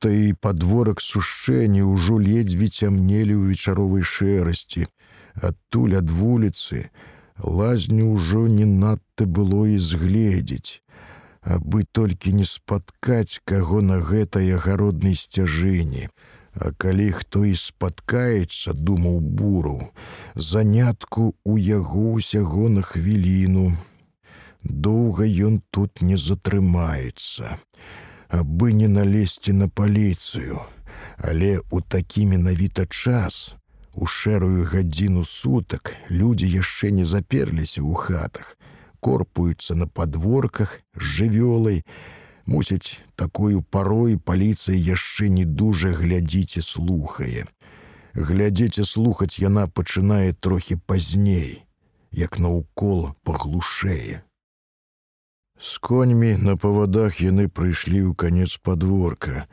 хата і падворак сушэння ўжо ледзьве цямнелі ў вечаровай шэрасці. Адтуль ад вуліцы лазню ўжо не надта было і згледзець, абы толькі не спаткаць каго на гэтай агароднай сцяжыні. А калі хто і спаткаецца, думаў буру, занятку у яго ўсяго на хвіліну. Доўга ён тут не затрымаецца, абы не налезці на паліцыю, але ў такі менавіта час, у шэрую гадзіну сутак людзі яшчэ не заперліся ў хатах, корпуюцца на падворках з жывёлай, Мусіць, такую парой паліцыя яшчэ не дужа глядзіце слухае. Глядзеце слухаць яна пачынае трохі пазней, як наўкол паглушэе. З коньмі на павадах яны прыйшлі ў канец падворка,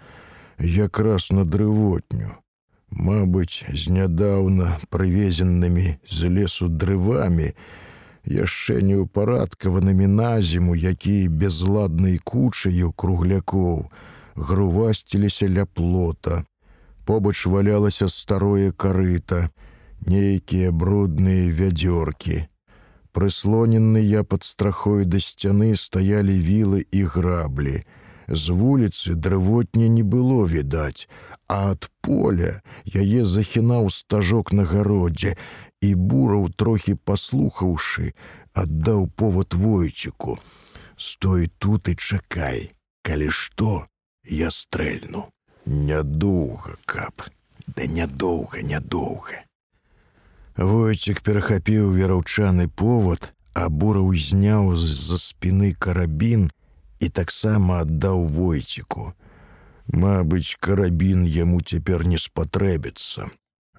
якраз на дрывотню. Мабыць, з нядаўна прывезенымі з лесу дрывамі, яшчэ неўпарадкаванымі на зіму, якія безладнай кучаю круглякоў грувасціліся ля плота. Побач валялася старое карыта, нейкія брудныя вядзёркі. Прыслоненыя пад страхой да сцяны стаялі вілы і граблі. З вуліцы дрывотня не было відаць, а ад поля яе захінаў стажок на гароддзе, і бураў трохі паслухаўшы, аддаў повод войчыку. Стой тут і чакай, калі што я стрэльну, нядоўга кап, да нядоўга нядоўга. Войцік перахапіў вераўчаны повод, а бураў зняў з-за спіны карабін і таксама аддаў войціку. Мабыць, карабін яму цяпер не спатрэбіцца,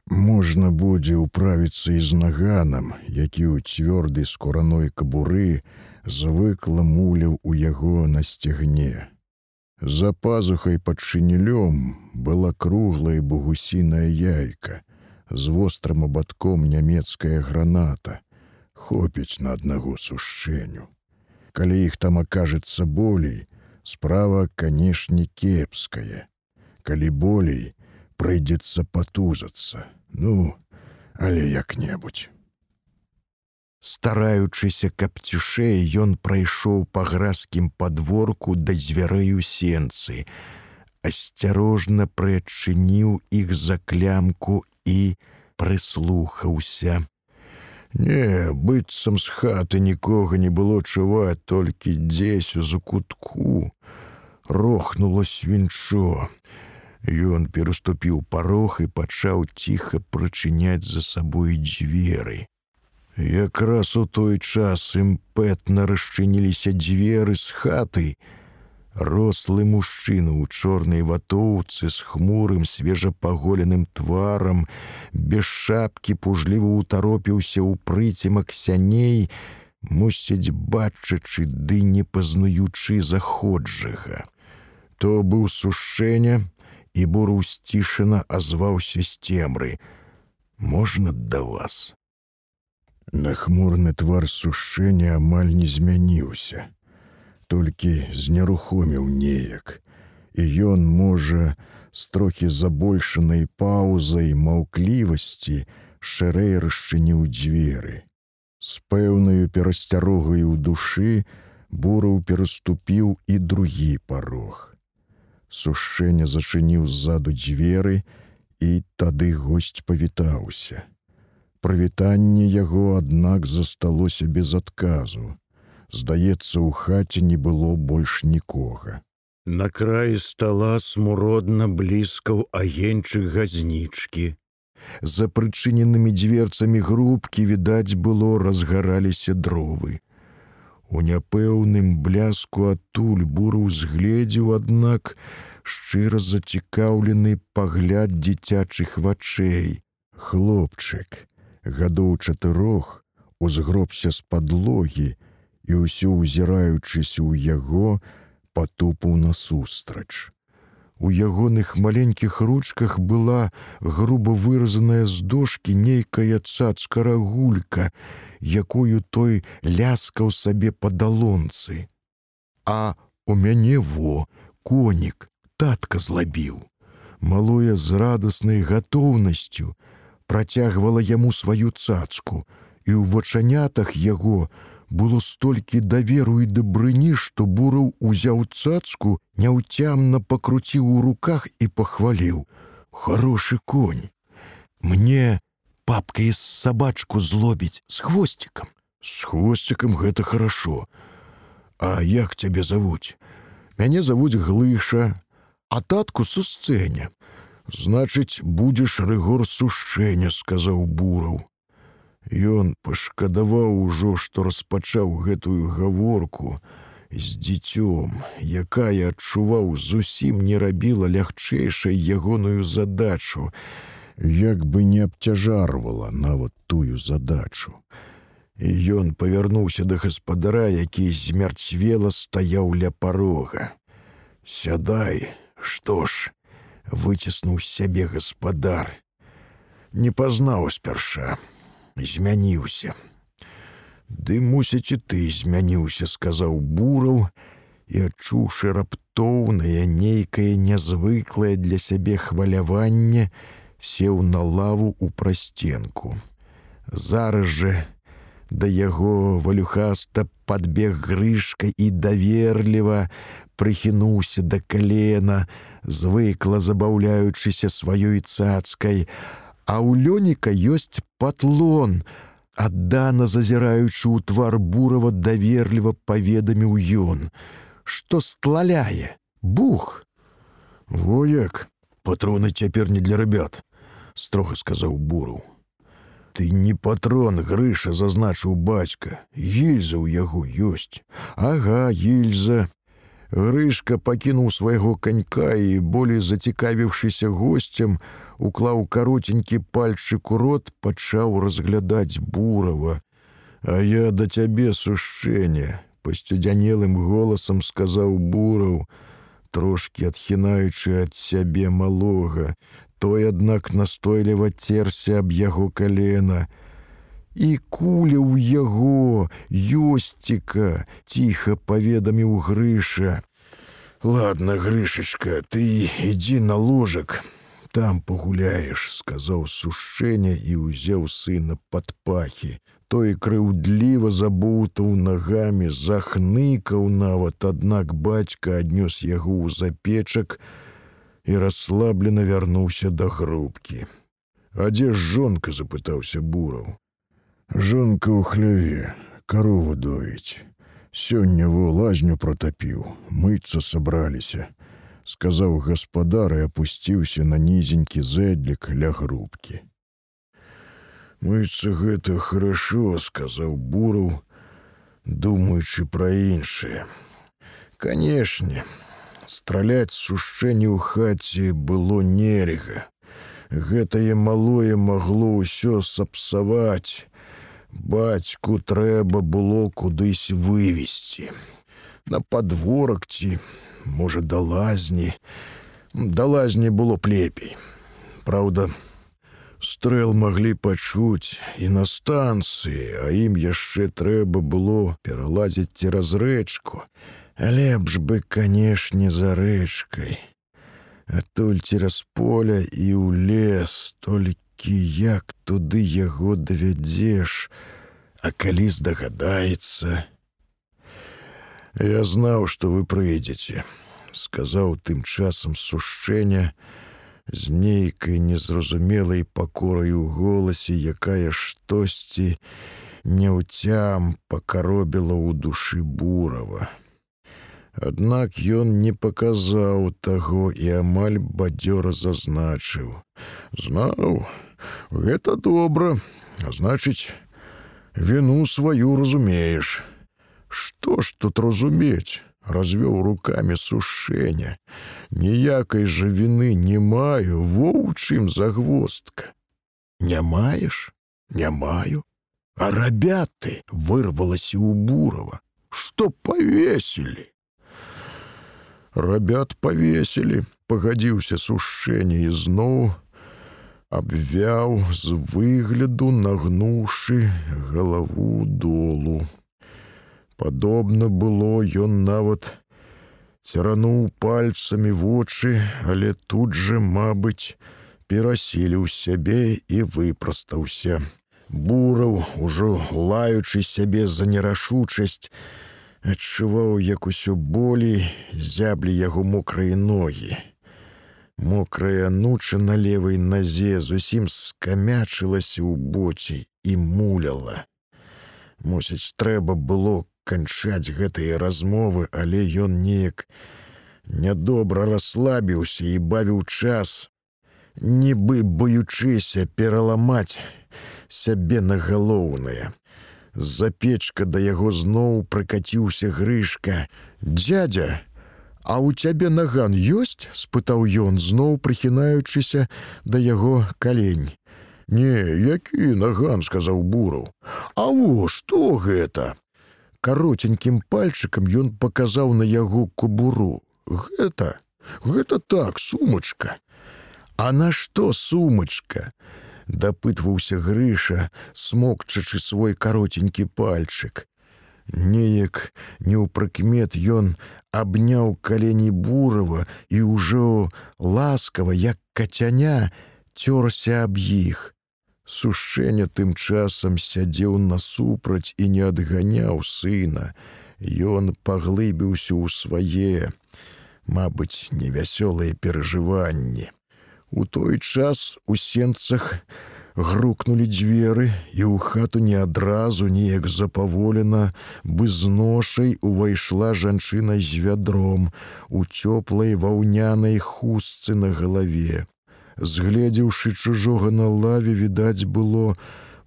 можна будзе ўправіцца і з наганам, які ў цвёрдай скураной кабуры звыкла муляў у яго на сцягне. За пазухай пад шынелём была круглая бугусіная яйка, з вострым абадком нямецкая граната, хопіць на аднаго сушэню. Калі іх там акажецца болей, справа, канешне, кепская. Калі болей, прыйдзецца патузацца. Ну, але як-небудзь. Стараючыся, каб цішэй ён прайшоў па гразкім падворку да дзвярэю сенцы, асцярожна прыадчыніў іх за клямку і прыслухаўся. Не, быццам з хаты нікога не было чуваць толькі дзесь у закутку, рохнула свінчо. Ён пераступіў парог і пачаў ціха прачыняць за сабой дзверы. Якраз у той час імпэтна расчыніліся дзверы з хаты. Рослы мужчына ў чорнай ватоўцы з хмурым свежапаголеным тварам, без шапкі пужліва ўтаропіўся ў прыцемак сяней, мусіць бачачы ды не пазнаючы заходжага. То быў сушэння, і буру сцішана азваўся з цемры. Можна да вас. Нахмурны твар сушэння амаль не змяніўся, толькі знерухоміў неяк, і ён можа з трохі забольшанай паўзай маўклівасці шырэй расчыніў дзверы. З пэўнаю перасцярогаю ў душы бураў пераступіў і другі парог сушэнне зачыніў ззаду дзверы і тады госць павітаўся. Прывітанне яго, аднак засталося без адказу. Здаецца, у хаце не было больш нікога. На краі стала смуродна блізкаў агеньчык газнічкі. За прычыненымі дзверцамі грубкі, відаць, было разгараліся дровы. У няпэўным бляску адтуль буру узгледзеў, аднак шчыра зацікаўлены пагляд дзіцячых вачэй. Хлопчык, гадоў чатырох, узгробся з падлогі і ўсё ўзіраючыся ў яго, патупаў насустрач. У ягоных маленькіх ручках была груба выразаная з дошкі нейкая цацкарагулька, якую той ляскаў сабе па далонцы. А у мяне во, конік, татка злабіў. Малое з радаснай гатоўнасцю працягвала яму сваю цацку, і ў вачанятах яго было столькі даверу і дабрыні, што бураў узяў цацку, няўцямна пакруціў у руках і пахваліў: « Хорошы конь. Мне папка з сабачку злобіць з хвосцікам. З хвосцікам гэта хорошо. А як цябе завуць? Мяне завуць глыша, а татку сусцэня. Значыць, будзеш рэгор сушэння, сказаў бураў. Ён пашкадаваў ужо, што распачаў гэтую гаворку з дзіцём, якая адчуваў зусім не рабіла лягчэйшай ягоную задачу, як бы не абцяжарвала нават тую задачу. І ён павярнуўся да гаспадара, які змярцвела стаяў ля парога. Сядай, што ж, выціснуў сябе гаспадар. Не пазнаў спярша, змяніўся. Ды мусіць і ты змяніўся, сказаў бураў і адчуўшы раптоўнае нейкае нязвыклае для сябе хваляванне, сеў на лаву ў прасценку. Зараз жа да яго валюхаста падбег грышка і даверліва прыхінуўся да калена, звыкла забаўляючыся сваёй цацкай, А ў лёніка ёсць патлон, аддана зазіраючы ў твар бурава даверліва паведаміў ён, што стлаляе, бух. Вояк, патроны цяпер не для ребят, строга сказаў буру. Ты не патрон грыша зазначыў бацька, гільза ў яго ёсць. Ага, гільза. Грышка пакінуў свайго канька і болей зацікавіўшыся госцем, уклаў каротенькі пальчык у рот, пачаў разглядаць бурава. А я да цябе сушэнне, пасцюдзянелым голасам сказаў бураў, трошки адхінаючы ад сябе малога, той аднак настойліва церся аб яго калена. І куля ў яго ёсціка ціха паведаміў грыша. Ладно, грышачка, ты ідзі на ложак, там пагуляеш, сказаў сушэння і ўзяў сына пад пахі. Той крыўдліва забутаў нагамі, захныкаў нават, аднак бацька аднёс яго ў запечак, і расслаблена вярнуўся да грубкі. А дзе ж жонка запытаўся бураў. Жонка ў хляве, карову доіць. Сёння во лазню протапіў, мыцца сабраліся, сказаў гаспадар і апусціўся на нізенькі зэдлік ля грубкі. Мыцца гэта хорошо, сказаў бураў, думаючы пра іншае. Канешне, страляць сушэнне ў хаце было нельга. Гэтае малое магло ўсё сапсаваць. Бацьку трэба было кудысь вывесці. На падворак ці, можа, да лазні, да лазні было плепей. Праўда, стрэл маглі пачуць і на станцыі, а ім яшчэ трэба было пералазіць цераз рэчку, Лепш бы, канешне, за рэчкай. Адтуль цераз поля і ў лес, толькі як туды яго давядзеш, А калі здагадаецца. Я знаў, што вы прыйдзеце, сказаў тым часам сушэння, з нейкай незразумелай пакорай у голасе, якая штосьці няўцям пакаробіла ў душы бурава. Аднак ён не паказаў таго і амаль бадзёра зазначыў: Знаў, гэта добра, а значыць, віну сваю разумееш. Што ж тут разумець? развёў руками сушэння. Ніякай жа віны не маю, во ў чым загвоздка. Не маеш, не маю, А рабяты вырвалася ў бурава, што павесілі рабят павесілі, пагадзіўся сушэнне ізноў, абвяў з выгляду нагнуўшы галаву долу. Падобна было ён нават церануў пальцамі вочы, але тут жа, мабыць, перасіліў сябе і выпрастаўся. Бураў, ужо лаючы сябе за нерашучасць, адчуваў, як усё болей зяблі яго мокрыя ногі. Мокрая нуча на левай назе зусім скамячылася ў боці і муляла. Мусіць, трэба было канчаць гэтыя размовы, але ён неяк нядобра расслабіўся і бавіў час, нібы боючыся пераламаць сябе на галоўнае. З-за печка да яго зноў прыкаціўся грышка. Дядя, А у цябе наган ёсць? — спытаў ён, зноў прыхінаючыся да яго калень. Не, які наган сказаў буру. А во што гэта? каротенькім пальчыкам ён паказаў на яго кубуру. Гэта, гэта так, сумачка. А на што сумачка? дапытваўся грыша, смокчачы свой каротенькі пальчык. Неяк неўпрыкмет ён абняў калені бурава і ўжо ласкава, як кацяня, цёрся аб іх. Сушэння тым часам сядзеў насупраць і не адганяў сына. Ён паглыбіўся ў свае, мабыць, невясёлыя перажыванні. У той час у сенцах грукнулі дзверы, і ў хату не адразу неяк запаволена, бы з ношай увайшла жанчына з вядром у цёплай ваўнянай хустцы на галаве. Згледзеўшы чужога на лаве відаць было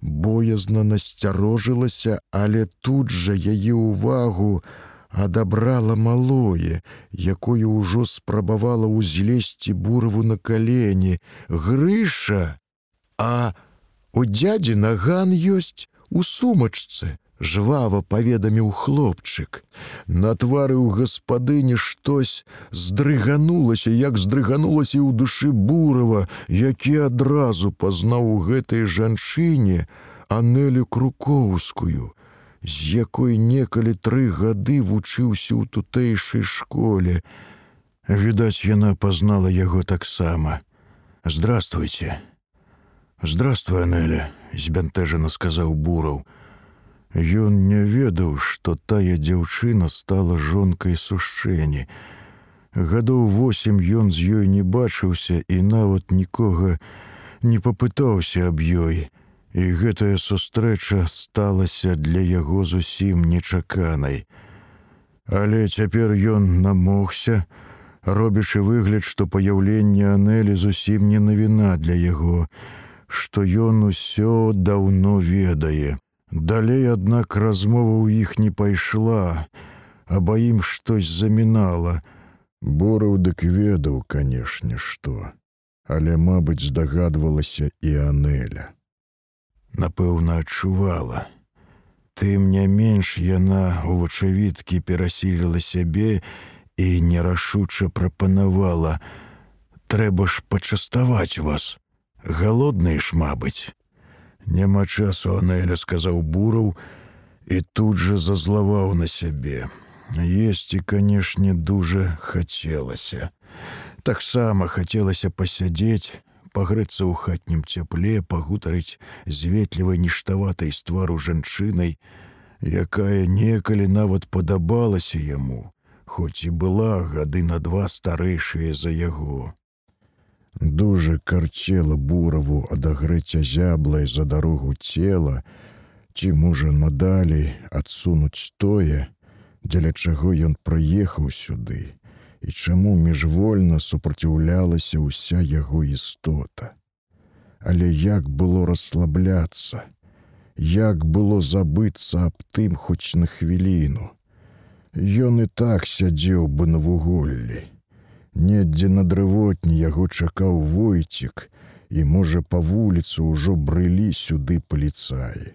боязна насцярожылася але тут жа яе ўвагу адабрала малое якое ўжо спрабавала ўзлезці бураву на калені. Грыша а у дядзі наган ёсць у сумачцы жвава паведаміў хлопчык. На твары ў гаспадыні штось здрыганулася, як здрыганулася ў душы бурава, які адразу пазнаў у гэтай жанчыне Анелю Крукоўскую, з якой некалі тры гады вучыўся ў тутэйшай школе. Відаць, яна пазнала яго таксама. Здравствуйте. Здравствуй, Анеля, збянтэжана сказаў бураў. Ён не ведаў, што тая дзяўчына стала жонкай сушчэнні. Гадоў восем ён з ёй не бачыўся і нават нікога не папытаўся аб ёй. І гэтая сустрэча сталася для яго зусім нечаканай. Але цяпер ён намогся, робячы выгляд, што паяўленне Анелі зусім не навіна для яго, што ён усё даўно ведае. Далей, аднак размова ў іх не пайшла, аба ім штось замінала. Бораў дык ведаў, канешне, што, але, мабыць, здагадвалася і Анеля. Напэўна, адчувала. Тым не менш яна у вачавіткі перасіліла сябе і нерашуча прапанавала: « Трэба ж пачаставаць вас. Галодныя ж, мабыць. Няма часу Анеля сказаў бураў і тут жа зазлаваў на сябе. Есці, канешне, дужа хацелася. Таксама хацелася пасядзець, пагрэцца ў хатнім цяпле, пагутарыць з ветлівай ніштаватай з твару жанчынай, якая некалі нават падабалася яму, хоць і была гады на два старэйшыя за яго. Дужа карцела бураву адагрэць зяблай за дарогу цела, ці можа надалей адсунуць тое, дзеля чаго ён прыехаў сюды, і чаму міжвольна супраціўлялася ўся яго істота. Але як было расслабляцца, як было забыцца аб тым хоць на хвіліну. Ён і так сядзеў бы на вуголлі. Недзе на дрывотні яго чакаў войцік, і, можа, па вуліцу ўжо брылі сюды паліцаі.